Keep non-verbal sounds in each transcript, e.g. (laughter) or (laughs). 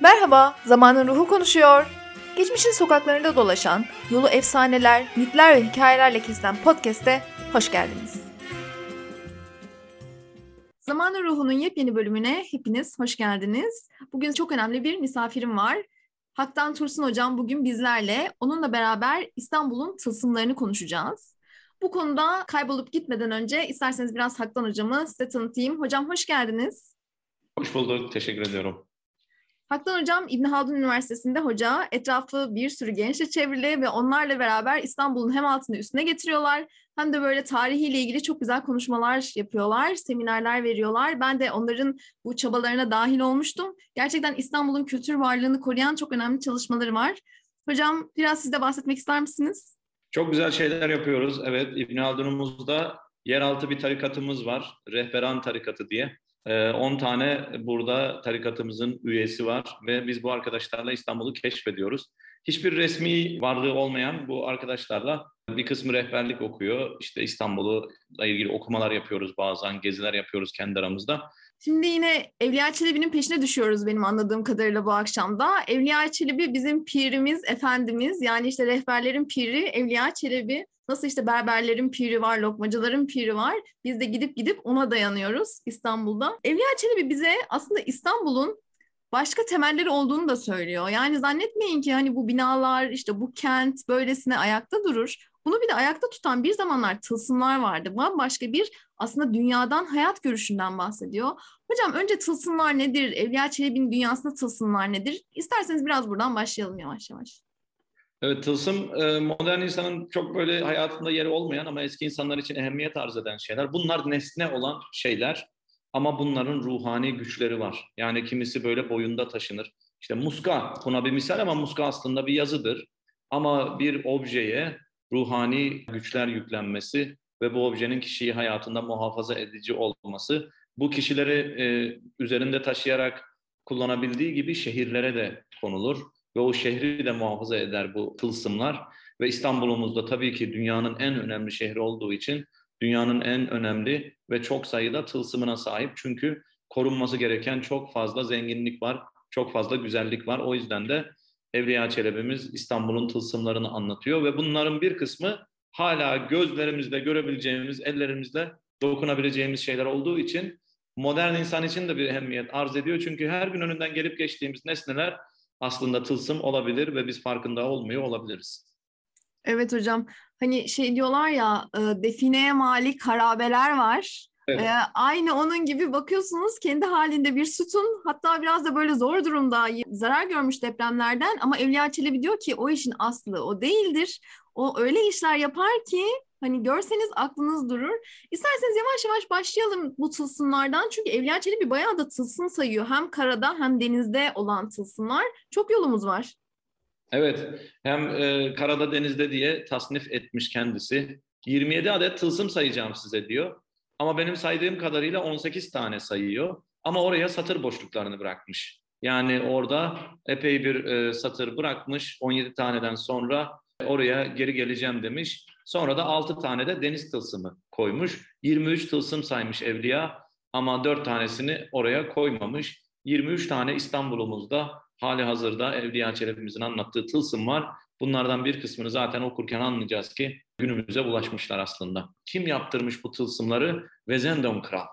Merhaba, Zamanın Ruhu konuşuyor. Geçmişin sokaklarında dolaşan, yolu efsaneler, mitler ve hikayelerle kesilen podcast'e hoş geldiniz. Zamanın Ruhu'nun yepyeni bölümüne hepiniz hoş geldiniz. Bugün çok önemli bir misafirim var. Haktan Tursun Hocam bugün bizlerle. Onunla beraber İstanbul'un tılsımlarını konuşacağız. Bu konuda kaybolup gitmeden önce isterseniz biraz Haktan Hocam'ı size tanıtayım. Hocam hoş geldiniz. Hoş bulduk, teşekkür ediyorum. Haktan Hocam İbn Haldun Üniversitesi'nde hoca. Etrafı bir sürü gençle çevrili ve onlarla beraber İstanbul'un hem altını üstüne getiriyorlar hem de böyle tarihiyle ilgili çok güzel konuşmalar yapıyorlar, seminerler veriyorlar. Ben de onların bu çabalarına dahil olmuştum. Gerçekten İstanbul'un kültür varlığını koruyan çok önemli çalışmaları var. Hocam biraz siz de bahsetmek ister misiniz? Çok güzel şeyler yapıyoruz. Evet, İbn Haldun'umuzda yeraltı bir tarikatımız var. Rehberan tarikatı diye. 10 ee, tane burada tarikatımızın üyesi var ve biz bu arkadaşlarla İstanbul'u keşfediyoruz. Hiçbir resmi varlığı olmayan bu arkadaşlarla bir kısmı rehberlik okuyor. İşte İstanbul'la ilgili okumalar yapıyoruz bazen, geziler yapıyoruz kendi aramızda. Şimdi yine Evliya Çelebi'nin peşine düşüyoruz benim anladığım kadarıyla bu akşamda. Evliya Çelebi bizim pirimiz, efendimiz. Yani işte rehberlerin piri Evliya Çelebi. Nasıl işte berberlerin piri var, lokmacıların piri var. Biz de gidip gidip ona dayanıyoruz İstanbul'da. Evliya Çelebi bize aslında İstanbul'un başka temelleri olduğunu da söylüyor. Yani zannetmeyin ki hani bu binalar işte bu kent böylesine ayakta durur. Bunu bir de ayakta tutan bir zamanlar tılsımlar vardı. Bambaşka bir aslında dünyadan, hayat görüşünden bahsediyor. Hocam önce tılsımlar nedir? Evliya Çelebi'nin dünyasında tılsımlar nedir? İsterseniz biraz buradan başlayalım yavaş yavaş. Evet, tılsım e, modern insanın çok böyle hayatında yeri olmayan ama eski insanlar için ehemmiyet arz eden şeyler. Bunlar nesne olan şeyler ama bunların ruhani güçleri var. Yani kimisi böyle boyunda taşınır. İşte muska buna bir misal ama muska aslında bir yazıdır. Ama bir objeye ruhani güçler yüklenmesi ve bu objenin kişiyi hayatında muhafaza edici olması bu kişileri e, üzerinde taşıyarak kullanabildiği gibi şehirlere de konulur ve o şehri de muhafaza eder bu tılsımlar. Ve İstanbul'umuzda tabii ki dünyanın en önemli şehri olduğu için dünyanın en önemli ve çok sayıda tılsımına sahip. Çünkü korunması gereken çok fazla zenginlik var, çok fazla güzellik var. O yüzden de Evliya Çelebi'miz İstanbul'un tılsımlarını anlatıyor ve bunların bir kısmı hala gözlerimizle görebileceğimiz, ellerimizle dokunabileceğimiz şeyler olduğu için modern insan için de bir ehemmiyet arz ediyor. Çünkü her gün önünden gelip geçtiğimiz nesneler aslında tılsım olabilir ve biz farkında olmuyor olabiliriz. Evet hocam. Hani şey diyorlar ya e, defineye malik harabeler var. Evet. Ee, aynı onun gibi bakıyorsunuz kendi halinde bir sütun hatta biraz da böyle zor durumda zarar görmüş depremlerden ama Evliya Çelebi diyor ki o işin aslı o değildir. O öyle işler yapar ki hani görseniz aklınız durur. İsterseniz yavaş yavaş başlayalım bu tılsımlardan. Çünkü Evliya Çelebi bayağı da tılsım sayıyor. Hem karada hem denizde olan tılsımlar. Çok yolumuz var. Evet, hem e, karada denizde diye tasnif etmiş kendisi. 27 adet tılsım sayacağım size diyor. Ama benim saydığım kadarıyla 18 tane sayıyor. Ama oraya satır boşluklarını bırakmış. Yani orada epey bir e, satır bırakmış. 17 taneden sonra oraya geri geleceğim demiş. Sonra da 6 tane de deniz tılsımı koymuş. 23 tılsım saymış Evliya ama 4 tanesini oraya koymamış. 23 tane İstanbul'umuzda hali hazırda Evliya Çelebi'mizin anlattığı tılsım var. Bunlardan bir kısmını zaten okurken anlayacağız ki günümüze ulaşmışlar aslında. Kim yaptırmış bu tılsımları? Vezendon Kral.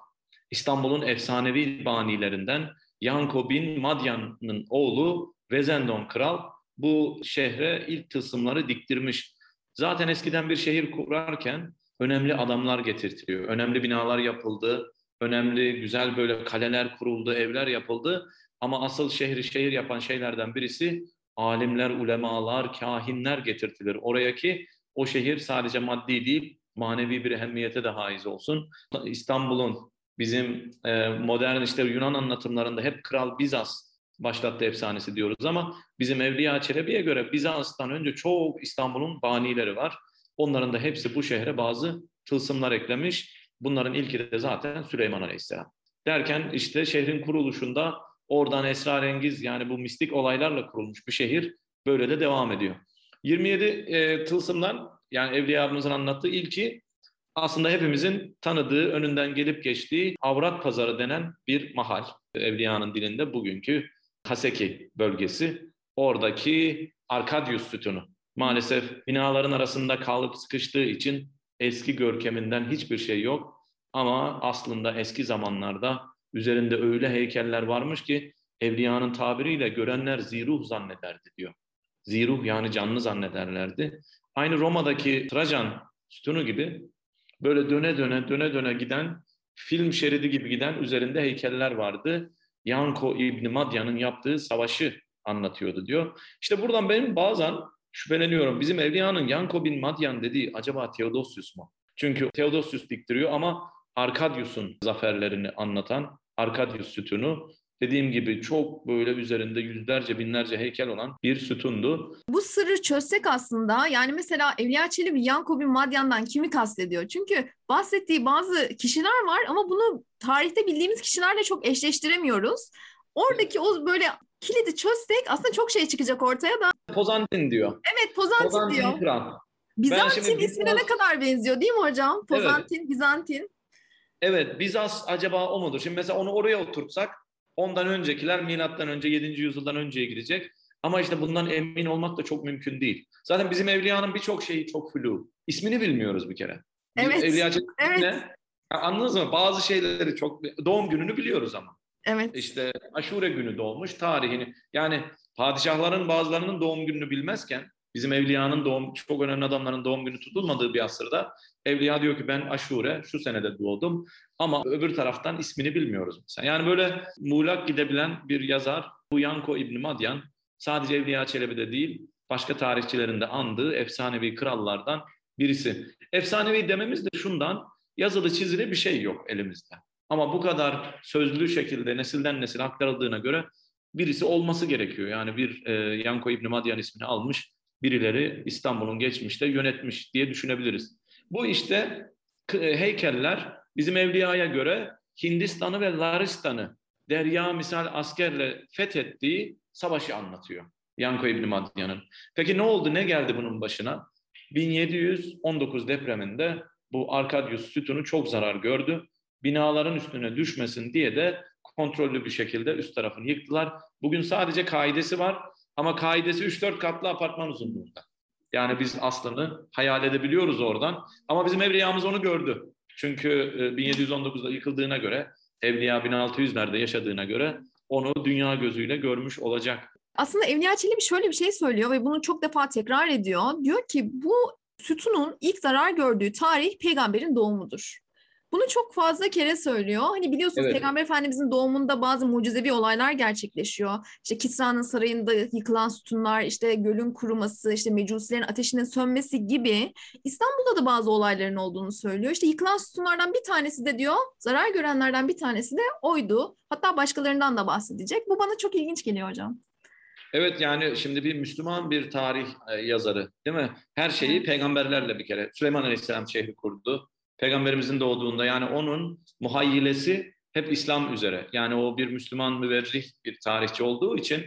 İstanbul'un efsanevi banilerinden Yanko bin Madyan'ın oğlu Vezendon Kral bu şehre ilk tılsımları diktirmiş. Zaten eskiden bir şehir kurarken önemli adamlar getirtiliyor. Önemli binalar yapıldı, önemli güzel böyle kaleler kuruldu, evler yapıldı. Ama asıl şehri şehir yapan şeylerden birisi alimler, ulemalar, kahinler getirtilir oraya ki o şehir sadece maddi değil, manevi bir ehemmiyete de haiz olsun. İstanbul'un bizim e, modern işte Yunan anlatımlarında hep Kral Bizas başlattı efsanesi diyoruz ama bizim Evliya Çelebi'ye göre Bizans'tan önce çok İstanbul'un banileri var. Onların da hepsi bu şehre bazı tılsımlar eklemiş. Bunların ilki de zaten Süleyman Aleyhisselam. Derken işte şehrin kuruluşunda oradan esrarengiz yani bu mistik olaylarla kurulmuş bir şehir böyle de devam ediyor. 27 e, tılsımdan yani Evliya abimizin anlattığı ilki aslında hepimizin tanıdığı, önünden gelip geçtiği Avrat Pazarı denen bir mahal. Evliya'nın dilinde bugünkü Haseki bölgesi. Oradaki Arkadius sütunu. Maalesef binaların arasında kalıp sıkıştığı için eski görkeminden hiçbir şey yok. Ama aslında eski zamanlarda üzerinde öyle heykeller varmış ki evliyanın tabiriyle görenler ziruh zannederdi diyor. Ziruh yani canlı zannederlerdi. Aynı Roma'daki Trajan sütunu gibi böyle döne döne döne döne giden film şeridi gibi giden üzerinde heykeller vardı. Yanko İbni Madyan'ın yaptığı savaşı anlatıyordu diyor. İşte buradan benim bazen şüpheleniyorum. Bizim Evliya'nın Yanko bin Madyan dediği acaba Theodosius mu? Çünkü Theodosius diktiriyor ama Arkadius'un zaferlerini anlatan Arkadius sütunu dediğim gibi çok böyle üzerinde yüzlerce binlerce heykel olan bir sütundu. Bu sırrı çözsek aslında yani mesela Evliya Çelebi Yanko bin Madyan'dan kimi kastediyor? Çünkü bahsettiği bazı kişiler var ama bunu tarihte bildiğimiz kişilerle çok eşleştiremiyoruz. Oradaki o böyle kilidi çözsek aslında çok şey çıkacak ortaya da. Pozantin diyor. Evet Pozantin, Pozantin diyor. Kral. Bizantin şimdi ismine ne kadar benziyor değil mi hocam? Pozantin, Bizantin. Evet, Bizans acaba o mudur? Şimdi mesela onu oraya oturtsak, ondan öncekiler milattan önce 7. yüzyıldan önceye gidecek. Ama işte bundan emin olmak da çok mümkün değil. Zaten bizim evliyanın birçok şeyi çok flu. İsmini bilmiyoruz bir kere. Evet, Evliya Çelebi evet. ne? Anladınız mı? Bazı şeyleri çok... Doğum gününü biliyoruz ama. Evet. İşte aşure günü doğmuş, tarihini. Yani padişahların bazılarının doğum gününü bilmezken bizim evliyanın doğum, çok önemli adamların doğum günü tutulmadığı bir asırda evliya diyor ki ben aşure şu senede doğdum ama öbür taraftan ismini bilmiyoruz mesela. Yani böyle muğlak gidebilen bir yazar bu Yanko İbni Madyan sadece Evliya Çelebi'de değil başka tarihçilerin de andığı efsanevi krallardan birisi. Efsanevi dememiz de şundan yazılı çizili bir şey yok elimizde. Ama bu kadar sözlü şekilde nesilden nesile aktarıldığına göre birisi olması gerekiyor. Yani bir e, Yanko İbni Madyan ismini almış birileri İstanbul'un geçmişte yönetmiş diye düşünebiliriz. Bu işte e, heykeller bizim Evliya'ya göre Hindistan'ı ve Laristan'ı derya misal askerle fethettiği savaşı anlatıyor. Yanko İbni Madyan'ın. Peki ne oldu, ne geldi bunun başına? 1719 depreminde bu Arkadius sütunu çok zarar gördü. Binaların üstüne düşmesin diye de kontrollü bir şekilde üst tarafını yıktılar. Bugün sadece kaidesi var ama kaidesi 3-4 katlı apartman uzunluğunda. Yani biz aslını hayal edebiliyoruz oradan. Ama bizim evliyamız onu gördü. Çünkü e, 1719'da yıkıldığına göre, evliya 1600'lerde yaşadığına göre onu dünya gözüyle görmüş olacak. Aslında Evliya Çelebi şöyle bir şey söylüyor ve bunu çok defa tekrar ediyor. Diyor ki bu sütunun ilk zarar gördüğü tarih peygamberin doğumudur. Bunu çok fazla kere söylüyor. Hani biliyorsunuz Evet. Peygamber Efendimizin doğumunda bazı mucizevi olaylar gerçekleşiyor. İşte Kisra'nın sarayında yıkılan sütunlar, işte gölün kuruması, işte mecusilerin ateşinin sönmesi gibi İstanbul'da da bazı olayların olduğunu söylüyor. İşte yıkılan sütunlardan bir tanesi de diyor, zarar görenlerden bir tanesi de oydu. Hatta başkalarından da bahsedecek. Bu bana çok ilginç geliyor hocam. Evet yani şimdi bir Müslüman bir tarih e, yazarı değil mi? Her şeyi peygamberlerle bir kere. Süleyman Aleyhisselam şehri kurdu. Peygamberimizin doğduğunda yani onun muhayyilesi hep İslam üzere. Yani o bir Müslüman müverrih bir tarihçi olduğu için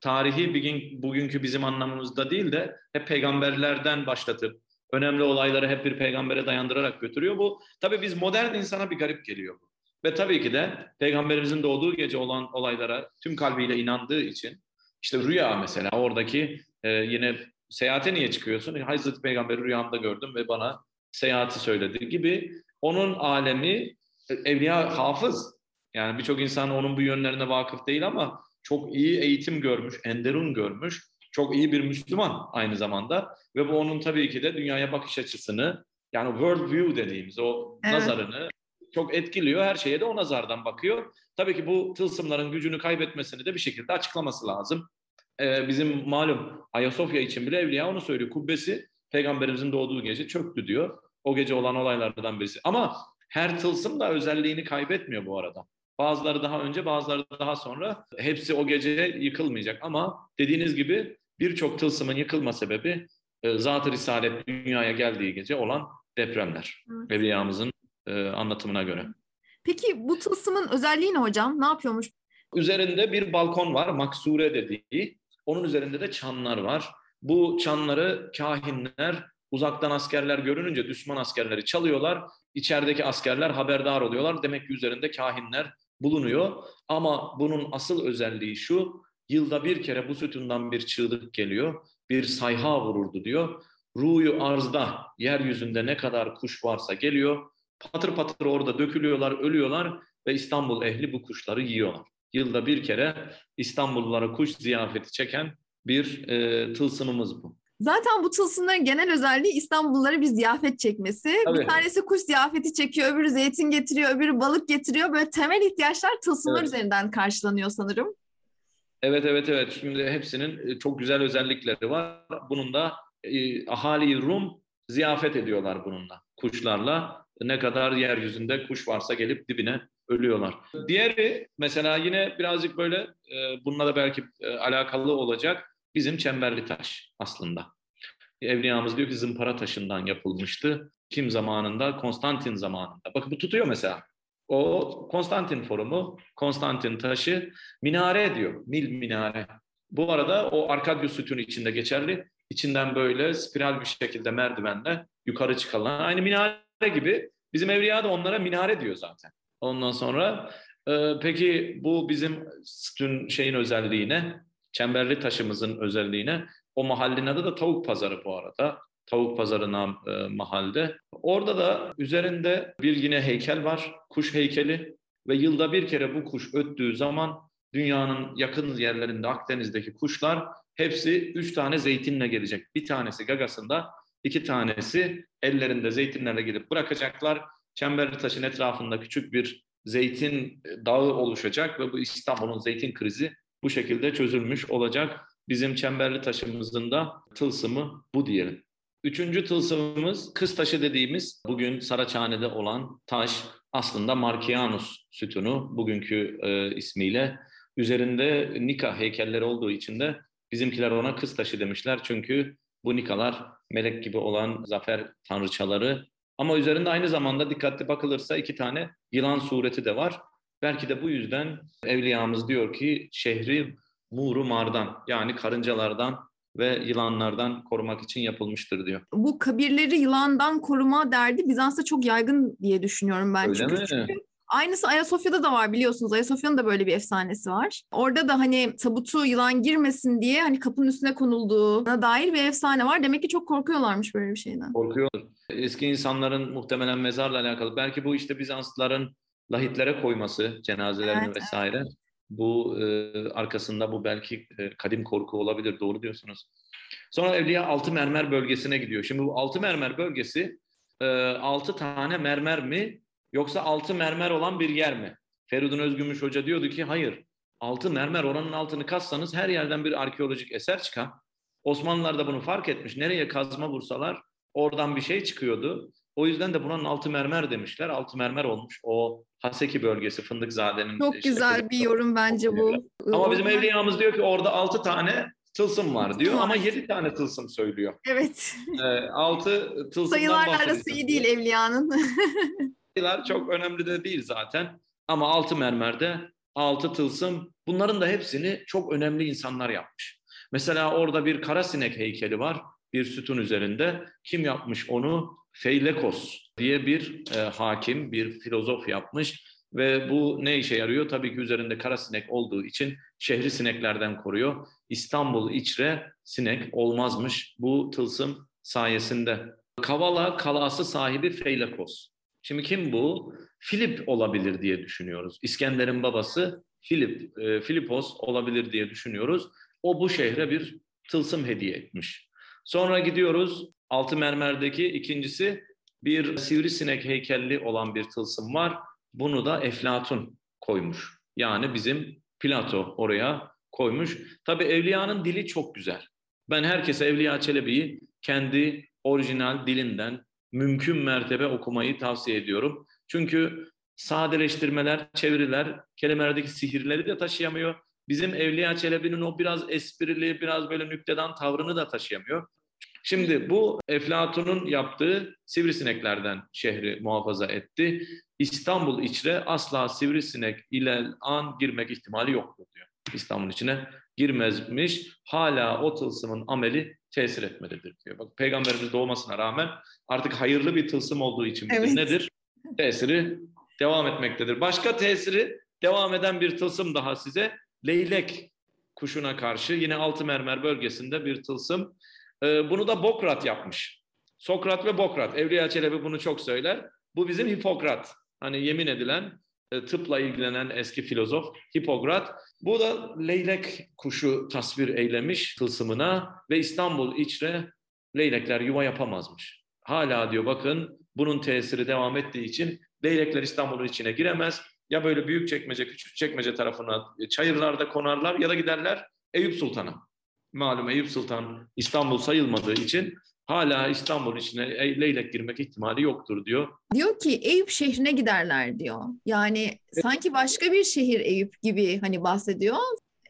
tarihi bugün, bugünkü bizim anlamımızda değil de hep peygamberlerden başlatıp önemli olayları hep bir peygambere dayandırarak götürüyor. Bu tabii biz modern insana bir garip geliyor bu. Ve tabii ki de peygamberimizin doğduğu gece olan olaylara tüm kalbiyle inandığı için işte rüya mesela oradaki e, yine seyahate niye çıkıyorsun? Hazreti Peygamber'i rüyamda gördüm ve bana seyahati söyledi gibi. Onun alemi evliya hafız. Yani birçok insan onun bu yönlerine vakıf değil ama çok iyi eğitim görmüş, enderun görmüş. Çok iyi bir Müslüman aynı zamanda. Ve bu onun tabii ki de dünyaya bakış açısını yani world view dediğimiz o Evet. nazarını çok etkiliyor. Her şeye de o nazardan bakıyor. Tabii ki bu tılsımların gücünü kaybetmesini de bir şekilde açıklaması lazım. Ee, bizim malum Ayasofya için bile Evliya onu söylüyor. Kubbesi peygamberimizin doğduğu gece çöktü diyor. O gece olan olaylardan birisi. Ama her tılsım da özelliğini kaybetmiyor bu arada. Bazıları daha önce bazıları daha sonra. Hepsi o gece yıkılmayacak ama dediğiniz gibi birçok tılsımın yıkılma sebebi e, Zat-ı Risalet dünyaya geldiği gece olan depremler. Evet. Evliyamızın e, anlatımına göre. Peki bu tılsımın özelliği ne hocam? Ne yapıyormuş? Üzerinde bir balkon var, maksure dediği. Onun üzerinde de çanlar var. Bu çanları kahinler uzaktan askerler görününce düşman askerleri çalıyorlar. İçerideki askerler haberdar oluyorlar. Demek ki üzerinde kahinler bulunuyor. Ama bunun asıl özelliği şu, Yılda bir kere bu sütundan bir çığlık geliyor. Bir sayha vururdu diyor. Ruyu arzda, yeryüzünde ne kadar kuş varsa geliyor. Patır patır orada dökülüyorlar, ölüyorlar ve İstanbul ehli bu kuşları yiyorlar. Yılda bir kere İstanbullulara kuş ziyafeti çeken bir e, tılsımımız bu. Zaten bu tılsımların genel özelliği İstanbullulara bir ziyafet çekmesi. Tabii. Bir tanesi kuş ziyafeti çekiyor, öbürü zeytin getiriyor, öbürü balık getiriyor. Böyle temel ihtiyaçlar tılsımlar Evet. üzerinden karşılanıyor sanırım. Evet evet evet. Şimdi hepsinin e, çok güzel özellikleri var. Bunun da e, ahali Rum ziyafet ediyorlar bununla. Kuşlarla ne kadar yeryüzünde kuş varsa gelip dibine ölüyorlar. Diğeri mesela yine birazcık böyle e, bununla da belki e, alakalı olacak bizim çemberli taş aslında. Evliyamız diyor ki zımpara taşından yapılmıştı. Kim zamanında? Konstantin zamanında. Bakın bu tutuyor mesela. O Konstantin forumu, Konstantin taşı minare diyor. Mil minare. Bu arada o Arkadius sütunu içinde geçerli. İçinden böyle spiral bir şekilde merdivenle yukarı çıkarılan. Aynı minare gibi. Bizim evliya da onlara minare diyor zaten. Ondan sonra e, peki bu bizim sütun şeyin özelliğine, çemberli taşımızın özelliğine o mahallenin adı da Tavuk Pazarı bu arada. Tavuk Pazarı nam, e, mahalde. Orada da üzerinde bir yine heykel var. Kuş heykeli ve yılda bir kere bu kuş öttüğü zaman dünyanın yakın yerlerinde Akdeniz'deki kuşlar hepsi üç tane zeytinle gelecek. Bir tanesi gagasında, iki tanesi ellerinde zeytinlerle gelip bırakacaklar. Çemberli taşın etrafında küçük bir zeytin dağı oluşacak ve bu İstanbul'un zeytin krizi bu şekilde çözülmüş olacak. Bizim çemberli taşımızın da tılsımı bu diyelim. Üçüncü tılsımımız kız taşı dediğimiz bugün Saraçhane'de olan taş aslında Markianus sütunu bugünkü e, ismiyle. Üzerinde Nika heykelleri olduğu için de bizimkiler ona kız taşı demişler. Çünkü bu Nikalar melek gibi olan zafer tanrıçaları. Ama üzerinde aynı zamanda dikkatli bakılırsa iki tane yılan sureti de var. Belki de bu yüzden evliyamız diyor ki şehri Muru Mardan yani karıncalardan ve yılanlardan korumak için yapılmıştır diyor. Bu kabirleri yılandan koruma derdi Bizans'ta çok yaygın diye düşünüyorum ben. Öyle çünkü, mi? çünkü aynısı Ayasofya'da da var biliyorsunuz. Ayasofya'nın da böyle bir efsanesi var. Orada da hani tabutu yılan girmesin diye hani kapının üstüne konulduğuna dair bir efsane var. Demek ki çok korkuyorlarmış böyle bir şeyden. Korkuyorlar. Eski insanların muhtemelen mezarla alakalı. Belki bu işte Bizanslıların lahitlere koyması cenazelerini Evet, vesaire. Bu e, arkasında bu belki e, kadim korku olabilir. Doğru diyorsunuz. Sonra Evliya Altı Mermer bölgesine gidiyor. Şimdi bu Altı Mermer bölgesi e, altı tane mermer mi yoksa altı mermer olan bir yer mi? Feridun Özgümüş Hoca diyordu ki hayır. Altı mermer oranın altını kazsanız her yerden bir arkeolojik eser çıkar. Osmanlılar da bunu fark etmiş. Nereye kazma vursalar oradan bir şey çıkıyordu. O yüzden de buranın altı mermer demişler. Altı mermer olmuş. O Haseki bölgesi Fındıkzade'nin. Çok işte güzel bir yorum bence bu. Ama bizim evliyamız diyor ki orada altı tane tılsım var diyor ama yedi tane tılsım söylüyor. Evet. Ee, altı tılsımdan Sayılarla bahsediyor. arası iyi değil Evliya'nın. (laughs) Sayılar çok önemli de değil zaten. Ama altı mermerde altı tılsım bunların da hepsini çok önemli insanlar yapmış. Mesela orada bir kara sinek heykeli var bir sütun üzerinde. Kim yapmış onu? Feylekos diye bir e, hakim, bir filozof yapmış. Ve bu ne işe yarıyor? Tabii ki üzerinde kara sinek olduğu için şehri sineklerden koruyor. İstanbul içre sinek olmazmış bu tılsım sayesinde. Kavala kalası sahibi Feylekos. Şimdi kim bu? Filip olabilir diye düşünüyoruz. İskender'in babası Filip, e, Filipos olabilir diye düşünüyoruz. O bu şehre bir tılsım hediye etmiş. Sonra gidiyoruz altı mermerdeki ikincisi bir sivrisinek heykelli olan bir tılsım var. Bunu da Eflatun koymuş. Yani bizim Plato oraya koymuş. Tabii Evliya'nın dili çok güzel. Ben herkese Evliya Çelebi'yi kendi orijinal dilinden mümkün mertebe okumayı tavsiye ediyorum. Çünkü sadeleştirmeler, çeviriler, kelimelerdeki sihirleri de taşıyamıyor. Bizim Evliya Çelebi'nin o biraz esprili, biraz böyle nüktedan tavrını da taşıyamıyor. Şimdi bu Eflatun'un yaptığı sivrisineklerden şehri muhafaza etti. İstanbul içre asla sivrisinek ile an girmek ihtimali yoktur diyor. İstanbul içine girmezmiş. Hala o tılsımın ameli tesir etmelidir diyor. Bak peygamberimiz doğmasına rağmen artık hayırlı bir tılsım olduğu için Evet. nedir? Tesiri devam etmektedir. Başka tesiri devam eden bir tılsım daha size leylek kuşuna karşı yine altı mermer bölgesinde bir tılsım. Ee, bunu da Bokrat yapmış. Sokrat ve Bokrat. Evliya Çelebi bunu çok söyler. Bu bizim Hipokrat. Hani yemin edilen e, tıpla ilgilenen eski filozof Hipokrat. Bu da leylek kuşu tasvir eylemiş tılsımına ve İstanbul içre leylekler yuva yapamazmış. Hala diyor bakın bunun tesiri devam ettiği için leylekler İstanbul'un içine giremez. Ya böyle büyük çekmece, küçük çekmece tarafına e, çayırlarda konarlar ya da giderler Eyüp Sultan'a. Malum Eyüp Sultan İstanbul sayılmadığı için hala İstanbul içine leylek girmek ihtimali yoktur diyor. Diyor ki Eyüp şehrine giderler diyor. Yani sanki başka bir şehir Eyüp gibi hani bahsediyor.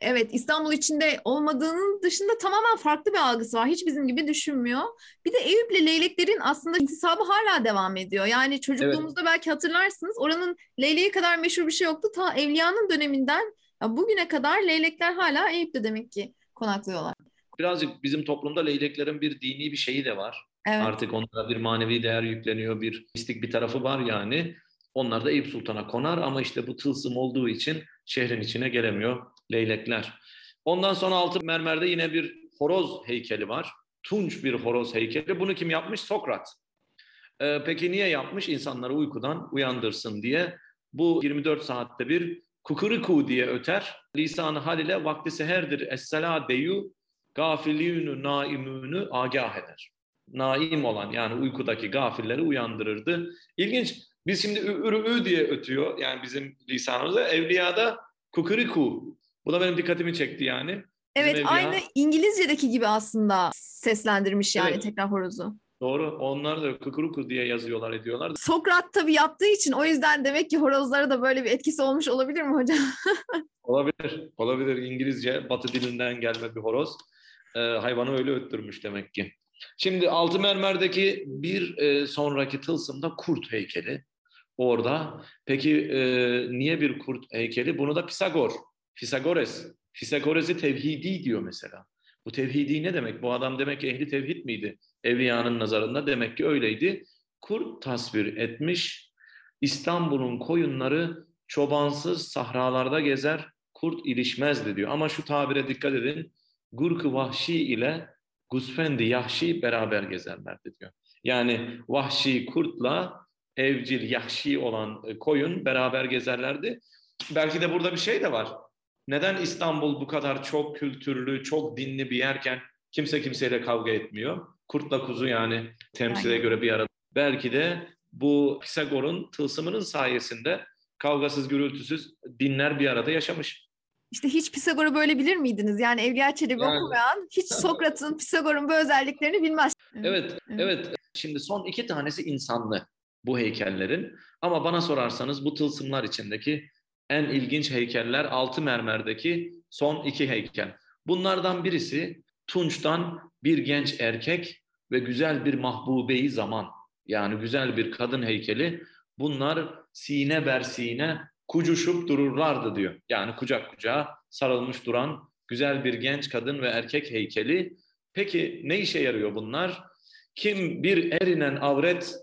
Evet İstanbul içinde olmadığının dışında tamamen farklı bir algısı var. Hiç bizim gibi düşünmüyor. Bir de Eyüp'le leyleklerin aslında intisabı hala devam ediyor. Yani çocukluğumuzda evet. belki hatırlarsınız oranın leyleği kadar meşhur bir şey yoktu. Ta Evliya'nın döneminden bugüne kadar leylekler hala Eyüp'te demek ki konaklıyorlar. Birazcık bizim toplumda leyleklerin bir dini bir şeyi de var. Evet. Artık onlara bir manevi değer yükleniyor, bir mistik bir tarafı var yani. Onlar da Eyüp Sultan'a konar ama işte bu tılsım olduğu için şehrin içine gelemiyor leylekler. Ondan sonra altı mermerde yine bir horoz heykeli var. Tunç bir horoz heykeli. Bunu kim yapmış? Sokrat. Ee, peki niye yapmış? İnsanları uykudan uyandırsın diye. Bu 24 saatte bir kukuriku diye öter. Lisanı hal ile vakti seherdir. Essela deyu gafiliyünü naimünü agah eder. Naim olan yani uykudaki gafilleri uyandırırdı. İlginç. Biz şimdi ü, ü diye ötüyor yani bizim lisanımızda. Evliyada kukuriku bu da benim dikkatimi çekti yani. Evet Bizim aynı İngilizce'deki gibi aslında seslendirmiş yani evet. tekrar horozu. Doğru. Onlar da kukuruku diye yazıyorlar ediyorlar. Sokrat tabii yaptığı için o yüzden demek ki horozlara da böyle bir etkisi olmuş olabilir mi hocam? (laughs) olabilir. Olabilir. İngilizce batı dilinden gelme bir horoz. Ee, hayvanı öyle öttürmüş demek ki. Şimdi altı mermerdeki bir e, sonraki tılsımda kurt heykeli. Orada. Peki e, niye bir kurt heykeli? Bunu da Pisagor Fisagores, Fisagores'i tevhidi diyor mesela. Bu tevhidi ne demek? Bu adam demek ki ehli tevhid miydi? Evliyanın nazarında demek ki öyleydi. Kurt tasvir etmiş. İstanbul'un koyunları çobansız sahralarda gezer, kurt ilişmezdi diyor. Ama şu tabire dikkat edin. Gurk-ı vahşi ile Gusfendi Yahşi beraber gezerlerdi diyor. Yani vahşi kurtla evcil Yahşi olan koyun beraber gezerlerdi. Belki de burada bir şey de var. Neden İstanbul bu kadar çok kültürlü, çok dinli bir yerken kimse kimseyle kavga etmiyor? Kurtla kuzu yani temsile göre bir arada. Belki de bu Pisagor'un tılsımının sayesinde kavgasız, gürültüsüz dinler bir arada yaşamış. İşte hiç Pisagor'u böyle bilir miydiniz? Yani Evliya Çelebi yani... okumayan hiç (laughs) Sokrat'ın, Pisagor'un bu özelliklerini bilmez. Evet, evet, evet. Şimdi son iki tanesi insanlı bu heykellerin. Ama bana sorarsanız bu tılsımlar içindeki en ilginç heykeller altı mermerdeki son iki heykel. Bunlardan birisi Tunç'tan bir genç erkek ve güzel bir mahbubeyi zaman yani güzel bir kadın heykeli. Bunlar sine ber sine kucuşup dururlardı diyor. Yani kucak kucağa sarılmış duran güzel bir genç kadın ve erkek heykeli. Peki ne işe yarıyor bunlar? Kim bir erinen avret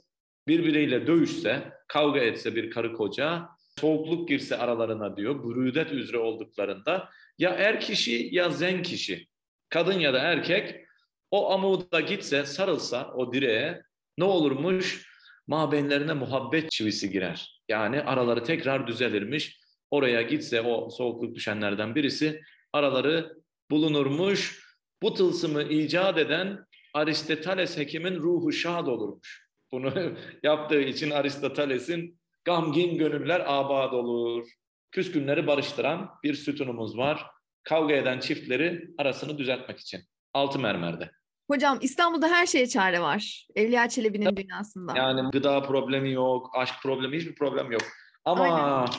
birbiriyle dövüşse, kavga etse bir karı koca soğukluk girse aralarına diyor, bürüdet üzere olduklarında ya er kişi ya zen kişi, kadın ya da erkek o amuda gitse, sarılsa o direğe ne olurmuş? Mabenlerine muhabbet çivisi girer. Yani araları tekrar düzelirmiş. Oraya gitse o soğukluk düşenlerden birisi araları bulunurmuş. Bu tılsımı icat eden Aristoteles hekimin ruhu şad olurmuş. Bunu (laughs) yaptığı için Aristoteles'in Gamgin gönüller abad olur. Küskünleri barıştıran bir sütunumuz var. Kavga eden çiftleri arasını düzeltmek için. Altı mermerde. Hocam İstanbul'da her şeye çare var. Evliya Çelebi'nin dünyasında. Yani gıda problemi yok, aşk problemi hiçbir problem yok. Ama Aynen.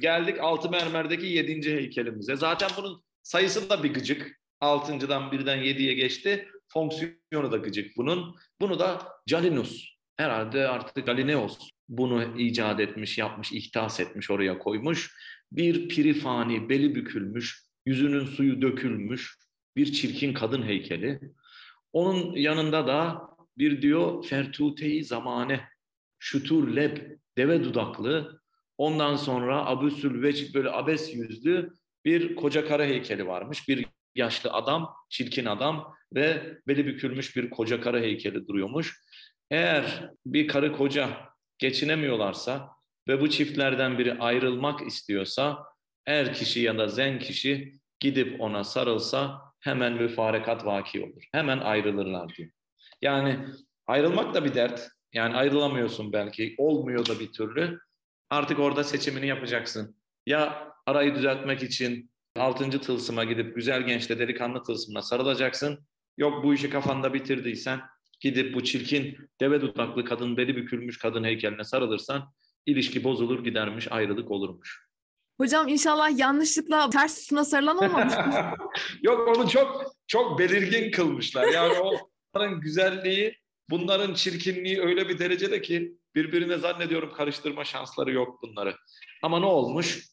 geldik altı mermerdeki yedinci heykelimize. Zaten bunun sayısı da bir gıcık. Altıncıdan birden yediye geçti. Fonksiyonu da gıcık bunun. Bunu da Calinus. Herhalde artık Galineos bunu icat etmiş, yapmış, ihtas etmiş, oraya koymuş. Bir pirifani, beli bükülmüş, yüzünün suyu dökülmüş bir çirkin kadın heykeli. Onun yanında da bir diyor fertuteyi zamane, şutur leb, deve dudaklı, ondan sonra abüsül veç böyle abes yüzlü bir koca kara heykeli varmış. Bir yaşlı adam, çirkin adam ve beli bükülmüş bir koca karı heykeli duruyormuş. Eğer bir karı koca geçinemiyorlarsa ve bu çiftlerden biri ayrılmak istiyorsa er kişi ya da zen kişi gidip ona sarılsa hemen müfarekat vaki olur. Hemen ayrılırlar diyor. Yani ayrılmak da bir dert. Yani ayrılamıyorsun belki. Olmuyor da bir türlü. Artık orada seçimini yapacaksın. Ya arayı düzeltmek için altıncı tılsıma gidip güzel gençle delikanlı tılsımına sarılacaksın. Yok bu işi kafanda bitirdiysen gidip bu çirkin deve dudaklı kadın, beli bükülmüş kadın heykeline sarılırsan ilişki bozulur gidermiş, ayrılık olurmuş. Hocam inşallah yanlışlıkla ters sütuna sarılan olmamış. (laughs) Yok onu çok çok belirgin kılmışlar. Yani onların güzelliği, bunların çirkinliği öyle bir derecede ki birbirine zannediyorum karıştırma şansları yok bunları. Ama ne olmuş?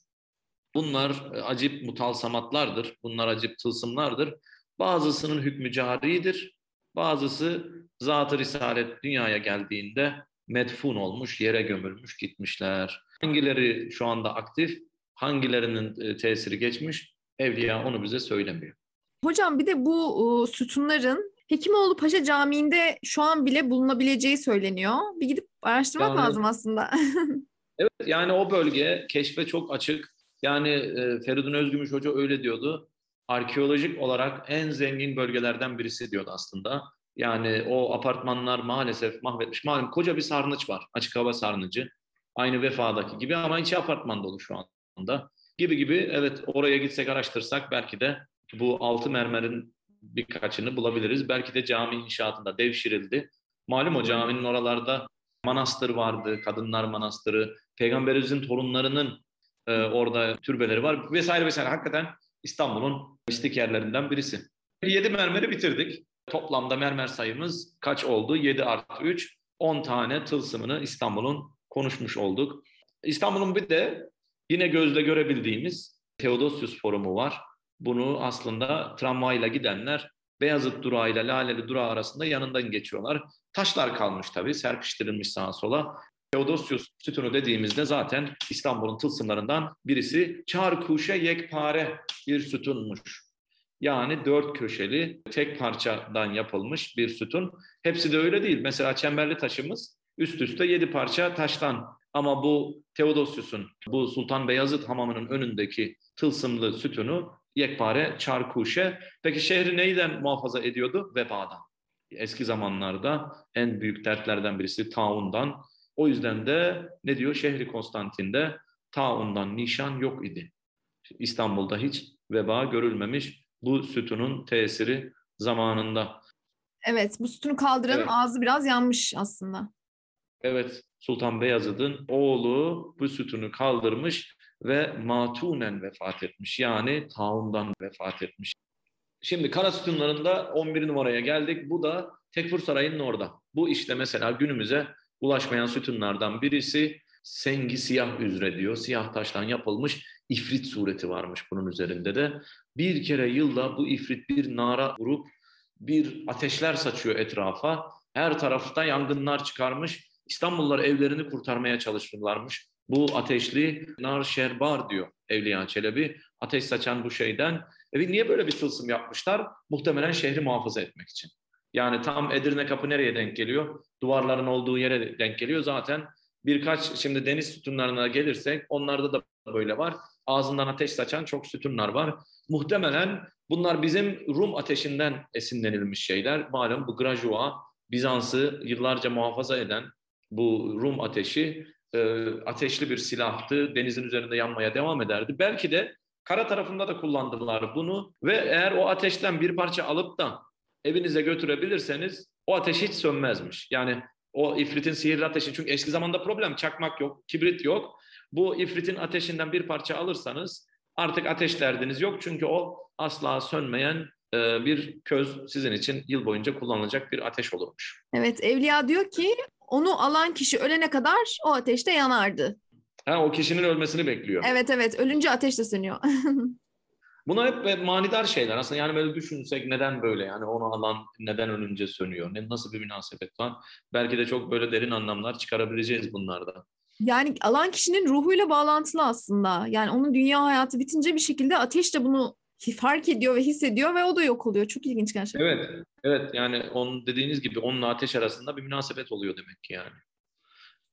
Bunlar e, acip mutalsamatlardır. Bunlar acip tılsımlardır. Bazısının hükmü caridir. Bazısı zat-ı risalet dünyaya geldiğinde medfun olmuş, yere gömülmüş gitmişler. Hangileri şu anda aktif, hangilerinin e, tesiri geçmiş, evliya onu bize söylemiyor. Hocam bir de bu e, sütunların Hekimoğlu Paşa Camii'nde şu an bile bulunabileceği söyleniyor. Bir gidip araştırmak yani, lazım aslında. (laughs) evet yani o bölge keşfe çok açık. Yani e, Feridun Özgümüş Hoca öyle diyordu. Arkeolojik olarak en zengin bölgelerden birisi diyordu aslında. Yani o apartmanlar maalesef mahvetmiş. Malum koca bir sarnıç var. Açık hava sarnıcı. Aynı vefadaki gibi ama içi apartman dolu şu anda. Gibi gibi evet oraya gitsek araştırsak belki de bu altı mermerin birkaçını bulabiliriz. Belki de cami inşaatında devşirildi. Malum o caminin oralarda manastır vardı, kadınlar manastırı. Peygamberimizin torunlarının e, orada türbeleri var vesaire vesaire. Hakikaten İstanbul'un mistik yerlerinden birisi. Yedi mermeri bitirdik. Toplamda mermer sayımız kaç oldu? 7 artı 3. 10 tane tılsımını İstanbul'un konuşmuş olduk. İstanbul'un bir de yine gözle görebildiğimiz Theodosius Forumu var. Bunu aslında tramvayla gidenler Beyazıt durağı ile Laleli durağı arasında yanından geçiyorlar. Taşlar kalmış tabii, serpiştirilmiş sağa sola. Theodosius sütunu dediğimizde zaten İstanbul'un tılsımlarından birisi çarkuşe yekpare bir sütunmuş. Yani dört köşeli tek parçadan yapılmış bir sütun. Hepsi de öyle değil. Mesela çemberli taşımız üst üste yedi parça taştan. Ama bu Theodosius'un, bu Sultan Beyazıt hamamının önündeki tılsımlı sütunu yekpare çarkuşe. Peki şehri neyden muhafaza ediyordu? Vebadan. Eski zamanlarda en büyük dertlerden birisi taundan. O yüzden de ne diyor? Şehri Konstantin'de taundan nişan yok idi. İstanbul'da hiç veba görülmemiş bu sütunun tesiri zamanında. Evet, bu sütunu kaldıranın evet. ağzı biraz yanmış aslında. Evet, Sultan Beyazıt'ın oğlu bu sütunu kaldırmış ve matunen vefat etmiş. Yani taundan vefat etmiş. Şimdi kara sütunlarında 11 numaraya geldik. Bu da Tekfur Sarayı'nın orada. Bu işte mesela günümüze ulaşmayan sütunlardan birisi sengi siyah üzere diyor. Siyah taştan yapılmış ifrit sureti varmış bunun üzerinde de. Bir kere yılda bu ifrit bir nara vurup bir ateşler saçıyor etrafa. Her tarafta yangınlar çıkarmış. İstanbullular evlerini kurtarmaya çalışırlarmış. Bu ateşli nar şerbar diyor Evliya Çelebi. Ateş saçan bu şeyden. E niye böyle bir tılsım yapmışlar? Muhtemelen şehri muhafaza etmek için. Yani tam Edirne kapı nereye denk geliyor? Duvarların olduğu yere denk geliyor. Zaten birkaç şimdi deniz sütunlarına gelirsek onlarda da böyle var. Ağzından ateş saçan çok sütunlar var. Muhtemelen bunlar bizim Rum ateşinden esinlenilmiş şeyler. Malum bu Grajua Bizans'ı yıllarca muhafaza eden bu Rum ateşi e, ateşli bir silahtı. Denizin üzerinde yanmaya devam ederdi. Belki de kara tarafında da kullandılar bunu ve eğer o ateşten bir parça alıp da evinize götürebilirseniz o ateş hiç sönmezmiş. Yani o ifritin sihirli ateşi çünkü eski zamanda problem çakmak yok, kibrit yok. Bu ifritin ateşinden bir parça alırsanız artık ateş derdiniz yok çünkü o asla sönmeyen e, bir köz sizin için yıl boyunca kullanılacak bir ateş olurmuş. Evet Evliya diyor ki onu alan kişi ölene kadar o ateşte yanardı. Ha, o kişinin ölmesini bekliyor. Evet evet ölünce ateş de sönüyor. (laughs) Bunlar hep manidar şeyler. Aslında yani böyle düşünsek neden böyle yani onu alan neden ölünce sönüyor? Ne, nasıl bir münasebet var? Belki de çok böyle derin anlamlar çıkarabileceğiz bunlarda. Yani alan kişinin ruhuyla bağlantılı aslında. Yani onun dünya hayatı bitince bir şekilde ateş de bunu fark ediyor ve hissediyor ve o da yok oluyor. Çok ilginç gerçekten. Evet, evet yani onun dediğiniz gibi onunla ateş arasında bir münasebet oluyor demek ki yani.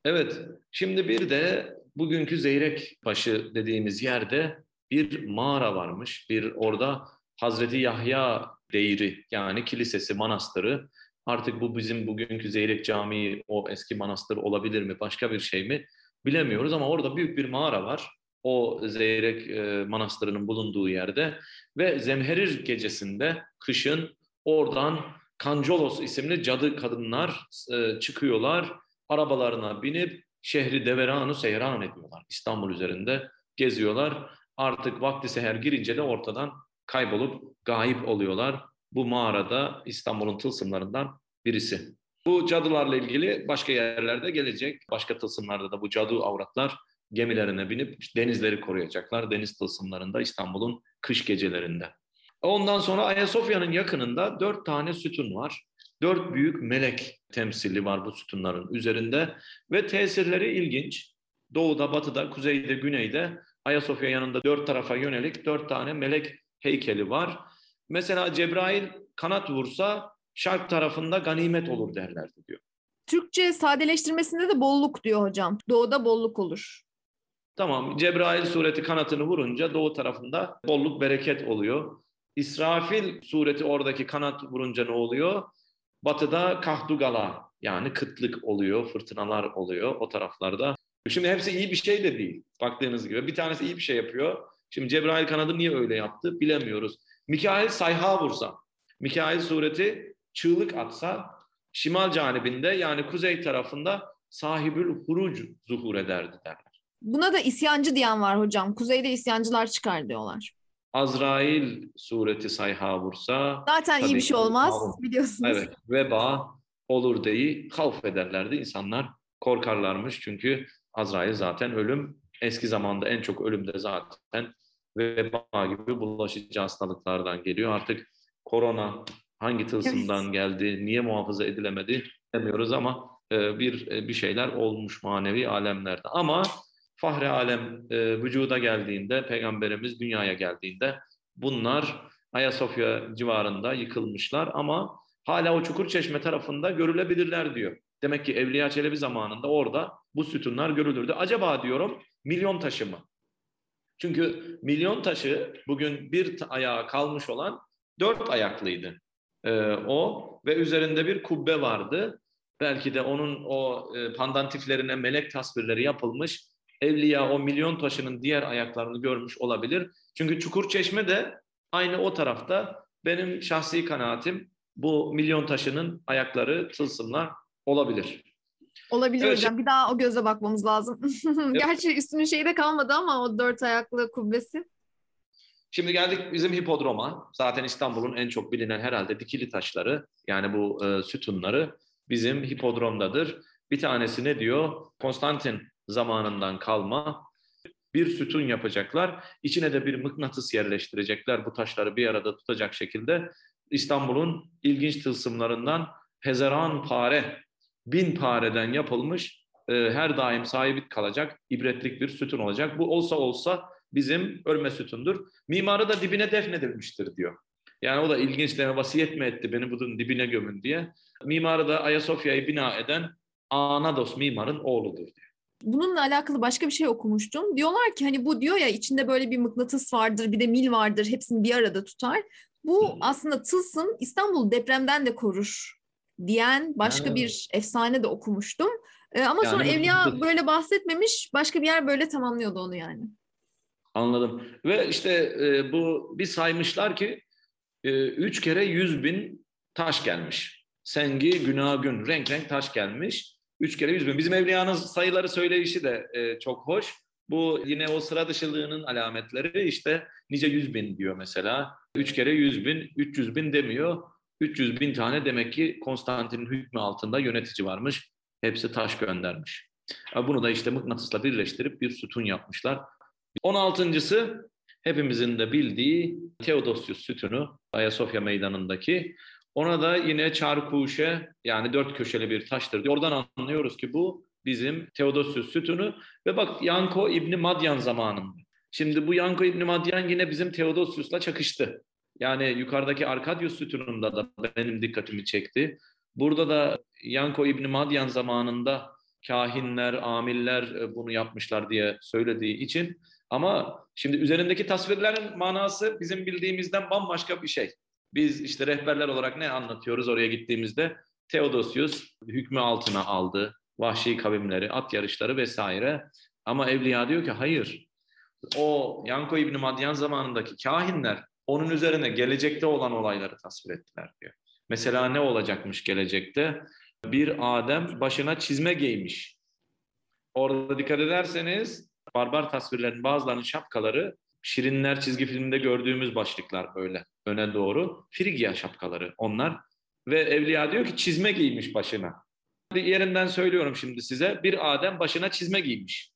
Evet, şimdi bir de bugünkü Zeyrek Başı dediğimiz yerde bir mağara varmış. Bir orada Hazreti Yahya Değri yani kilisesi, manastırı. Artık bu bizim bugünkü Zeyrek Camii o eski manastır olabilir mi, başka bir şey mi bilemiyoruz ama orada büyük bir mağara var. O Zeyrek e, Manastırı'nın bulunduğu yerde ve Zemherir gecesinde kışın oradan Kancolos isimli cadı kadınlar e, çıkıyorlar. Arabalarına binip şehri Deveranu seyran ediyorlar. İstanbul üzerinde geziyorlar. Artık vakti seher girince de ortadan kaybolup gayip oluyorlar. Bu mağarada İstanbul'un tılsımlarından birisi. Bu cadılarla ilgili başka yerlerde gelecek. Başka tılsımlarda da bu cadı avratlar gemilerine binip denizleri koruyacaklar. Deniz tılsımlarında İstanbul'un kış gecelerinde. Ondan sonra Ayasofya'nın yakınında dört tane sütun var. Dört büyük melek temsili var bu sütunların üzerinde ve tesirleri ilginç. Doğuda, batıda, kuzeyde, güneyde Ayasofya yanında dört tarafa yönelik dört tane melek heykeli var. Mesela Cebrail kanat vursa şark tarafında ganimet olur derlerdi diyor. Türkçe sadeleştirmesinde de bolluk diyor hocam. Doğuda bolluk olur. Tamam Cebrail sureti kanatını vurunca doğu tarafında bolluk bereket oluyor. İsrafil sureti oradaki kanat vurunca ne oluyor? Batıda kahdugala yani kıtlık oluyor, fırtınalar oluyor o taraflarda. Şimdi hepsi iyi bir şey de değil baktığınız gibi. Bir tanesi iyi bir şey yapıyor. Şimdi Cebrail kanadı niye öyle yaptı bilemiyoruz. Mikail sayha vursa, Mikail sureti çığlık atsa, şimal canibinde yani kuzey tarafında sahibül huruc zuhur ederdi derler. Buna da isyancı diyen var hocam. Kuzeyde isyancılar çıkar diyorlar. Azrail sureti sayha vursa... Zaten iyi bir şey olmaz olur. biliyorsunuz. Evet, veba olur deyi havf ederlerdi. İnsanlar korkarlarmış çünkü Azrail zaten ölüm. Eski zamanda en çok ölüm de zaten veba gibi bulaşıcı hastalıklardan geliyor. Artık korona hangi tılsımdan evet. geldi, niye muhafaza edilemedi demiyoruz ama e, bir e, bir şeyler olmuş manevi alemlerde. Ama fahri alem e, vücuda geldiğinde, peygamberimiz dünyaya geldiğinde bunlar Ayasofya civarında yıkılmışlar ama hala o çukur çeşme tarafında görülebilirler diyor. Demek ki Evliya Çelebi zamanında orada bu sütunlar görülürdü. Acaba diyorum milyon taşı mı? Çünkü milyon taşı bugün bir ayağa kalmış olan dört ayaklıydı. Ee, o ve üzerinde bir kubbe vardı. Belki de onun o e, pandantiflerine melek tasvirleri yapılmış. Evliya o milyon taşının diğer ayaklarını görmüş olabilir. Çünkü Çukur Çeşme de aynı o tarafta. Benim şahsi kanaatim bu milyon taşının ayakları tılsımlar olabilir. Olabilir evet, hocam. Bir daha o göze bakmamız lazım. (laughs) evet. Gerçi üstünün şeyi de kalmadı ama o dört ayaklı kubbesi. Şimdi geldik bizim hipodroma. Zaten İstanbul'un en çok bilinen herhalde dikili taşları yani bu e, sütunları bizim hipodromdadır. Bir tanesi ne diyor? Konstantin zamanından kalma bir sütun yapacaklar. İçine de bir mıknatıs yerleştirecekler bu taşları bir arada tutacak şekilde. İstanbul'un ilginç tılsımlarından Hezeran Pare bin pareden yapılmış e, her daim sahibi kalacak ibretlik bir sütun olacak. Bu olsa olsa bizim örme sütundur. Mimarı da dibine defnedilmiştir diyor. Yani o da ilginç deme vasiyet mi etti beni bunun dibine gömün diye. Mimarı da Ayasofya'yı bina eden Anados mimarın oğludur diyor. Bununla alakalı başka bir şey okumuştum. Diyorlar ki hani bu diyor ya içinde böyle bir mıknatıs vardır, bir de mil vardır, hepsini bir arada tutar. Bu aslında tılsım İstanbul depremden de korur diyen başka ha. bir efsane de okumuştum. Ee, ama yani, sonra Evliya böyle bahsetmemiş, başka bir yer böyle tamamlıyordu onu yani. Anladım. Ve işte e, bu bir saymışlar ki e, üç kere yüz bin taş gelmiş. Sengi, günagün, renk renk taş gelmiş. Üç kere yüz bin. Bizim Evliya'nın sayıları söyleyişi de e, çok hoş. Bu yine o sıra dışılığının alametleri işte nice yüz bin diyor mesela. Üç kere yüz bin, üç yüz bin demiyor. 300 bin tane demek ki Konstantin'in hükmü altında yönetici varmış. Hepsi taş göndermiş. Bunu da işte mıknatısla birleştirip bir sütun yapmışlar. 16.sı hepimizin de bildiği Theodosius sütunu Ayasofya meydanındaki. Ona da yine çarkuşe yani dört köşeli bir taştır. Oradan anlıyoruz ki bu bizim Theodosius sütunu ve bak Yanko İbni Madyan zamanında. Şimdi bu Yanko İbni Madyan yine bizim Theodosius'la çakıştı. Yani yukarıdaki Arkadius sütununda da benim dikkatimi çekti. Burada da Yanko İbni Madyan zamanında kahinler, amiller e, bunu yapmışlar diye söylediği için ama şimdi üzerindeki tasvirlerin manası bizim bildiğimizden bambaşka bir şey. Biz işte rehberler olarak ne anlatıyoruz oraya gittiğimizde? Theodosius hükmü altına aldı. Vahşi kavimleri, at yarışları vesaire. Ama Evliya diyor ki hayır. O Yanko İbni Madyan zamanındaki kahinler onun üzerine gelecekte olan olayları tasvir ettiler diyor. Mesela ne olacakmış gelecekte? Bir Adem başına çizme giymiş. Orada dikkat ederseniz barbar tasvirlerin bazılarının şapkaları Şirinler çizgi filminde gördüğümüz başlıklar böyle öne doğru. Frigya şapkaları onlar. Ve Evliya diyor ki çizme giymiş başına. Yerinden söylüyorum şimdi size. Bir Adem başına çizme giymiş.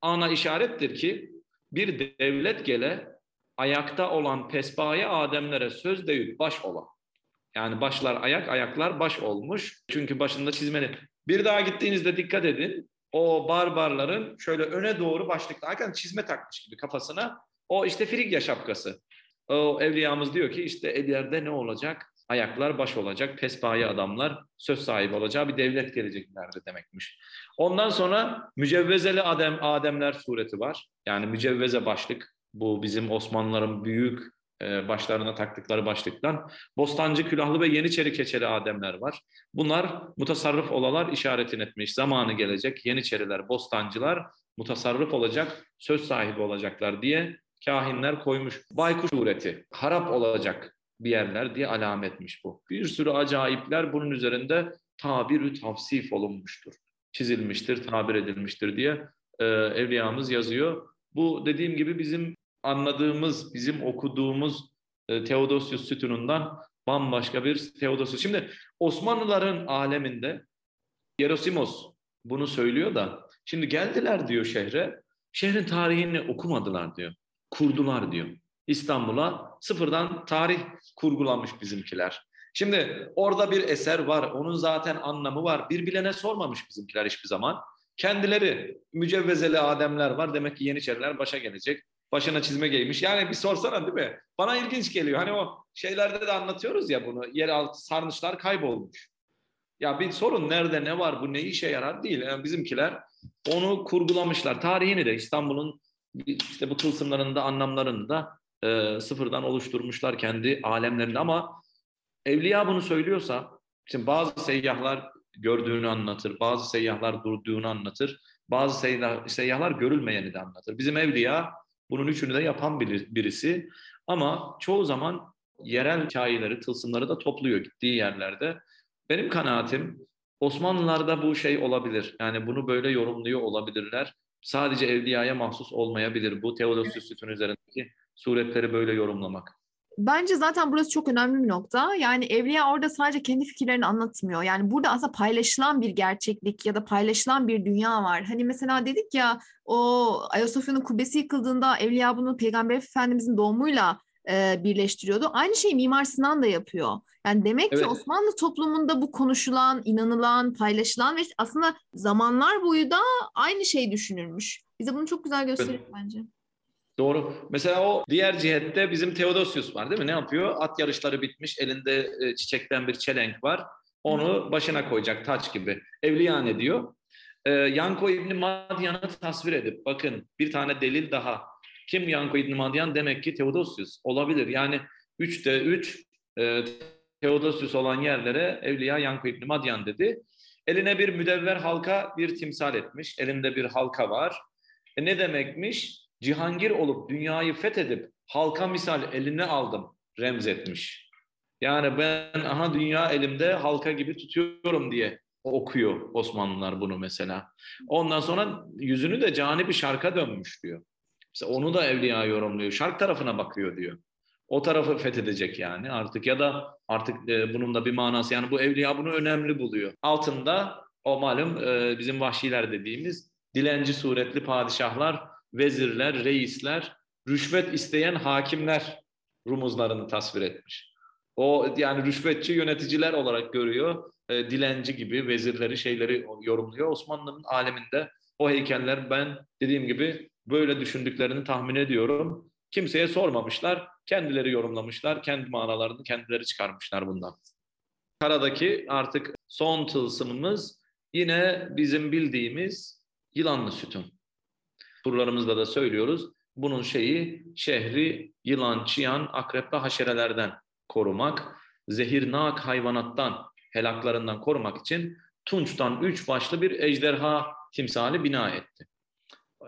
Ana işarettir ki bir devlet gele ayakta olan pesbaya Ademlere söz deyip baş olan. Yani başlar ayak, ayaklar baş olmuş. Çünkü başında çizmeli. Bir daha gittiğinizde dikkat edin. O barbarların şöyle öne doğru başlıklı, hakikaten çizme takmış gibi kafasına. O işte Frigya şapkası. O evliyamız diyor ki işte ileride ne olacak? Ayaklar baş olacak, pespaye adamlar söz sahibi olacağı bir devlet gelecek ileride demekmiş. Ondan sonra mücevvezeli Adem, Ademler sureti var. Yani mücevveze başlık. Bu bizim Osmanlıların büyük e, başlarına taktıkları başlıktan. Bostancı külahlı ve Yeniçeri keçeli Ademler var. Bunlar mutasarrıf olalar işaretin etmiş. Zamanı gelecek Yeniçeriler, Bostancılar mutasarrıf olacak, söz sahibi olacaklar diye kahinler koymuş. Baykuş sureti, harap olacak bir yerler diye alametmiş bu. Bir sürü acayipler bunun üzerinde tabir tavsif olunmuştur. Çizilmiştir, tabir edilmiştir diye e, evliyamız yazıyor. Bu dediğim gibi bizim anladığımız, bizim okuduğumuz e, Theodosius sütunundan bambaşka bir Theodosius. Şimdi Osmanlıların aleminde Yerosimos bunu söylüyor da şimdi geldiler diyor şehre. Şehrin tarihini okumadılar diyor. Kurdular diyor. İstanbul'a sıfırdan tarih kurgulamış bizimkiler. Şimdi orada bir eser var, onun zaten anlamı var. Bir bilene sormamış bizimkiler hiçbir zaman. Kendileri mücevvezeli ademler var. Demek ki Yeniçeriler başa gelecek. Başına çizme giymiş. Yani bir sorsana değil mi? Bana ilginç geliyor. Hani o şeylerde de anlatıyoruz ya bunu. Yeraltı sarnıçlar kaybolmuş. Ya bir sorun nerede ne var bu ne işe yarar değil. Yani bizimkiler onu kurgulamışlar. Tarihini de İstanbul'un işte bu tılsımlarını da anlamlarını da e, sıfırdan oluşturmuşlar kendi alemlerinde ama evliya bunu söylüyorsa şimdi bazı seyyahlar gördüğünü anlatır, bazı seyyahlar durduğunu anlatır, bazı seyyah, seyyahlar görülmeyeni de anlatır. Bizim evliya bunun üçünü de yapan birisi ama çoğu zaman yerel hikayeleri, tılsımları da topluyor gittiği yerlerde. Benim kanaatim Osmanlılarda bu şey olabilir. Yani bunu böyle yorumluyor olabilirler. Sadece evliyaya mahsus olmayabilir bu Theodosius Sütun üzerindeki suretleri böyle yorumlamak. Bence zaten burası çok önemli bir nokta. Yani Evliya orada sadece kendi fikirlerini anlatmıyor. Yani burada aslında paylaşılan bir gerçeklik ya da paylaşılan bir dünya var. Hani mesela dedik ya o Ayasofya'nın kubbesi yıkıldığında Evliya bunu Peygamber Efendimizin doğumuyla e, birleştiriyordu. Aynı şeyi Mimar Sinan da yapıyor. Yani demek evet. ki Osmanlı toplumunda bu konuşulan, inanılan, paylaşılan ve aslında zamanlar boyu da aynı şey düşünülmüş. Bize bunu çok güzel gösteriyor evet. bence. Doğru. Mesela o diğer cihette bizim Theodosius var değil mi? Ne yapıyor? At yarışları bitmiş, elinde e, çiçekten bir çelenk var. Onu başına koyacak taç gibi. Evliya ne diyor? Ee, Yanko İbni Madyan'ı tasvir edip bakın bir tane delil daha. Kim Yanko İbni Madyan? Demek ki Theodosius olabilir. Yani 3'te 3 e, Theodosius olan yerlere Evliya Yanko İbni Madyan dedi. Eline bir müdevver halka bir timsal etmiş. Elinde bir halka var. E ne demekmiş? Cihangir olup dünyayı fethedip halka misal eline aldım remzetmiş. Yani ben aha dünya elimde halka gibi tutuyorum diye okuyor Osmanlılar bunu mesela. Ondan sonra yüzünü de cani bir şarka dönmüş diyor. Mesela onu da Evliya yorumluyor. Şark tarafına bakıyor diyor. O tarafı fethedecek yani artık ya da artık e, bunun da bir manası yani bu Evliya bunu önemli buluyor. Altında o malum e, bizim vahşiler dediğimiz dilenci suretli padişahlar vezirler, reisler, rüşvet isteyen hakimler rumuzlarını tasvir etmiş. O yani rüşvetçi yöneticiler olarak görüyor. E, dilenci gibi vezirleri şeyleri yorumluyor. Osmanlı'nın aleminde o heykeller ben dediğim gibi böyle düşündüklerini tahmin ediyorum. Kimseye sormamışlar. Kendileri yorumlamışlar. Kendi manalarını kendileri çıkarmışlar bundan. Karadaki artık son tılsımımız yine bizim bildiğimiz yılanlı sütun. Turlarımızda da söylüyoruz. Bunun şeyi şehri yılan, çıyan, akrep ve haşerelerden korumak, zehirnak hayvanattan, helaklarından korumak için Tunç'tan üç başlı bir ejderha timsali bina etti.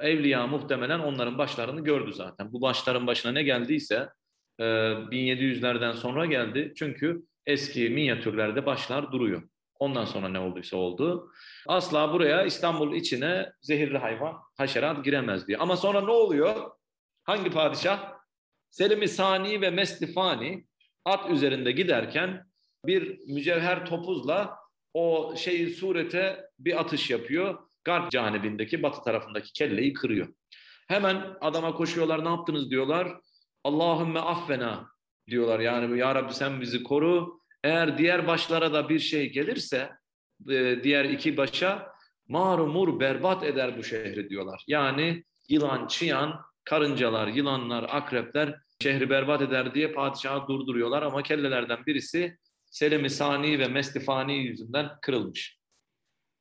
Evliya muhtemelen onların başlarını gördü zaten. Bu başların başına ne geldiyse 1700'lerden e, sonra geldi. Çünkü eski minyatürlerde başlar duruyor. Ondan sonra ne olduysa oldu. Asla buraya İstanbul içine zehirli hayvan, haşerat giremez diyor. Ama sonra ne oluyor? Hangi padişah? Selim-i Sani ve Mestifani at üzerinde giderken bir mücevher topuzla o şeyi surete bir atış yapıyor. Garp canibindeki batı tarafındaki kelleyi kırıyor. Hemen adama koşuyorlar ne yaptınız diyorlar. Allahümme affena diyorlar. Yani ya Rabbi sen bizi koru. Eğer diğer başlara da bir şey gelirse e, diğer iki başa marumur berbat eder bu şehri diyorlar. Yani yılan, çıyan, karıncalar, yılanlar, akrepler şehri berbat eder diye padişahı durduruyorlar ama kellelerden birisi Selim-i Sani ve Mestifani yüzünden kırılmış.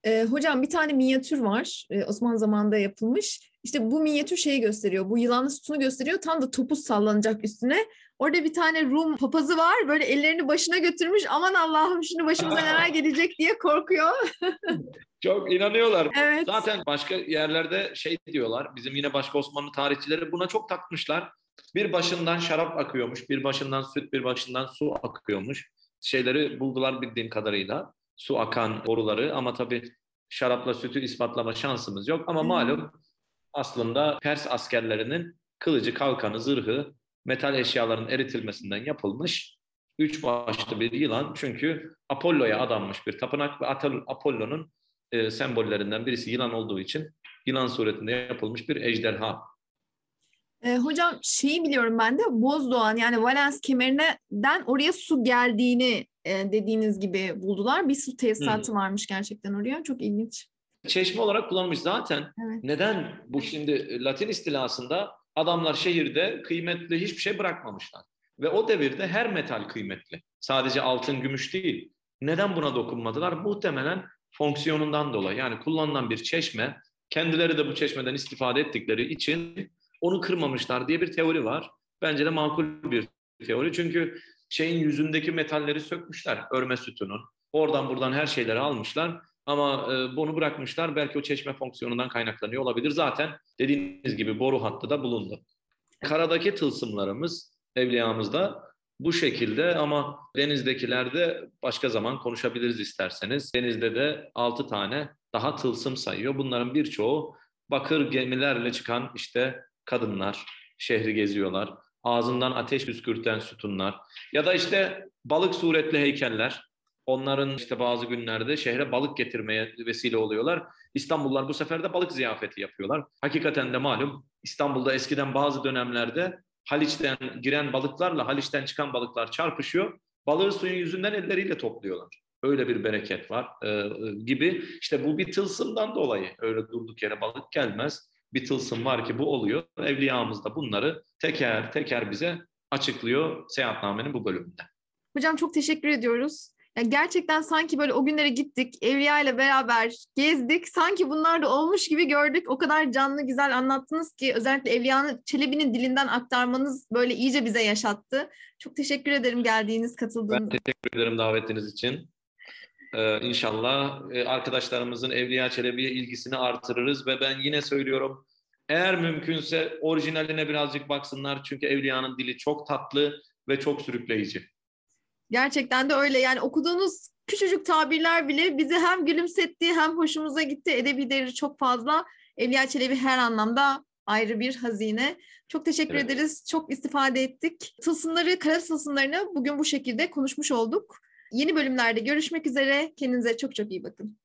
E, hocam bir tane minyatür var. E, Osmanlı zamanında yapılmış. İşte bu minyatür şeyi gösteriyor. Bu yılanlı sütunu gösteriyor. Tam da topuz sallanacak üstüne. Orada bir tane Rum papazı var. Böyle ellerini başına götürmüş. Aman Allah'ım şimdi başımıza (laughs) neler gelecek diye korkuyor. (laughs) Çok inanıyorlar. Evet. Zaten başka yerlerde şey diyorlar. Bizim yine başka Osmanlı tarihçileri buna çok takmışlar. Bir başından şarap akıyormuş, bir başından süt, bir başından su akıyormuş. Şeyleri buldular bildiğim kadarıyla. Su akan boruları ama tabii şarapla sütü ispatlama şansımız yok. Ama malum aslında Pers askerlerinin kılıcı, kalkanı, zırhı, metal eşyaların eritilmesinden yapılmış üç başlı bir yılan. Çünkü Apollo'ya adanmış bir tapınak ve Apollo'nun e, sembollerinden birisi yılan olduğu için yılan suretinde yapılmış bir ejderha. E, hocam şeyi biliyorum ben de Bozdoğan yani Valens kemerinden oraya su geldiğini e, dediğiniz gibi buldular. Bir su tesisatı hmm. varmış gerçekten oraya. Çok ilginç. Çeşme olarak kullanılmış zaten. Evet. Neden bu şimdi Latin istilasında adamlar şehirde kıymetli hiçbir şey bırakmamışlar. Ve o devirde her metal kıymetli. Sadece altın, gümüş değil. Neden buna dokunmadılar? Muhtemelen fonksiyonundan dolayı. Yani kullanılan bir çeşme, kendileri de bu çeşmeden istifade ettikleri için onu kırmamışlar diye bir teori var. Bence de makul bir teori. Çünkü şeyin yüzündeki metalleri sökmüşler. Örme sütunun. Oradan buradan her şeyleri almışlar. Ama e, bunu bırakmışlar. Belki o çeşme fonksiyonundan kaynaklanıyor olabilir. Zaten dediğiniz gibi boru hattı da bulundu. Karadaki tılsımlarımız evliyamızda bu şekilde ama denizdekilerde başka zaman konuşabiliriz isterseniz. Denizde de 6 tane daha tılsım sayıyor. Bunların birçoğu bakır gemilerle çıkan işte kadınlar şehri geziyorlar. Ağzından ateş püskürten sütunlar ya da işte balık suretli heykeller. Onların işte bazı günlerde şehre balık getirmeye vesile oluyorlar. İstanbullular bu sefer de balık ziyafeti yapıyorlar. Hakikaten de malum İstanbul'da eskiden bazı dönemlerde Haliç'ten giren balıklarla Haliç'ten çıkan balıklar çarpışıyor. Balığı suyun yüzünden elleriyle topluyorlar. Öyle bir bereket var e, gibi. İşte bu bir tılsımdan dolayı öyle durduk yere balık gelmez. Bir tılsım var ki bu oluyor. Evliyamız da bunları teker teker bize açıklıyor seyahatnamenin bu bölümünde. Hocam çok teşekkür ediyoruz. Yani gerçekten sanki böyle o günlere gittik, Evliya ile beraber gezdik. Sanki bunlar da olmuş gibi gördük. O kadar canlı güzel anlattınız ki özellikle Evliya Çelebi'nin dilinden aktarmanız böyle iyice bize yaşattı. Çok teşekkür ederim geldiğiniz, katıldığınız. Ben teşekkür ederim davetiniz için. Ee, inşallah e, arkadaşlarımızın Evliya Çelebi'ye ilgisini artırırız ve ben yine söylüyorum eğer mümkünse orijinaline birazcık baksınlar çünkü Evliya'nın dili çok tatlı ve çok sürükleyici. Gerçekten de öyle. Yani okuduğunuz küçücük tabirler bile bizi hem gülümsetti hem hoşumuza gitti. Edebi değeri çok fazla. Evliya Çelebi her anlamda ayrı bir hazine. Çok teşekkür evet. ederiz. Çok istifade ettik. Tılsımları, kara tılsımlarını bugün bu şekilde konuşmuş olduk. Yeni bölümlerde görüşmek üzere. Kendinize çok çok iyi bakın.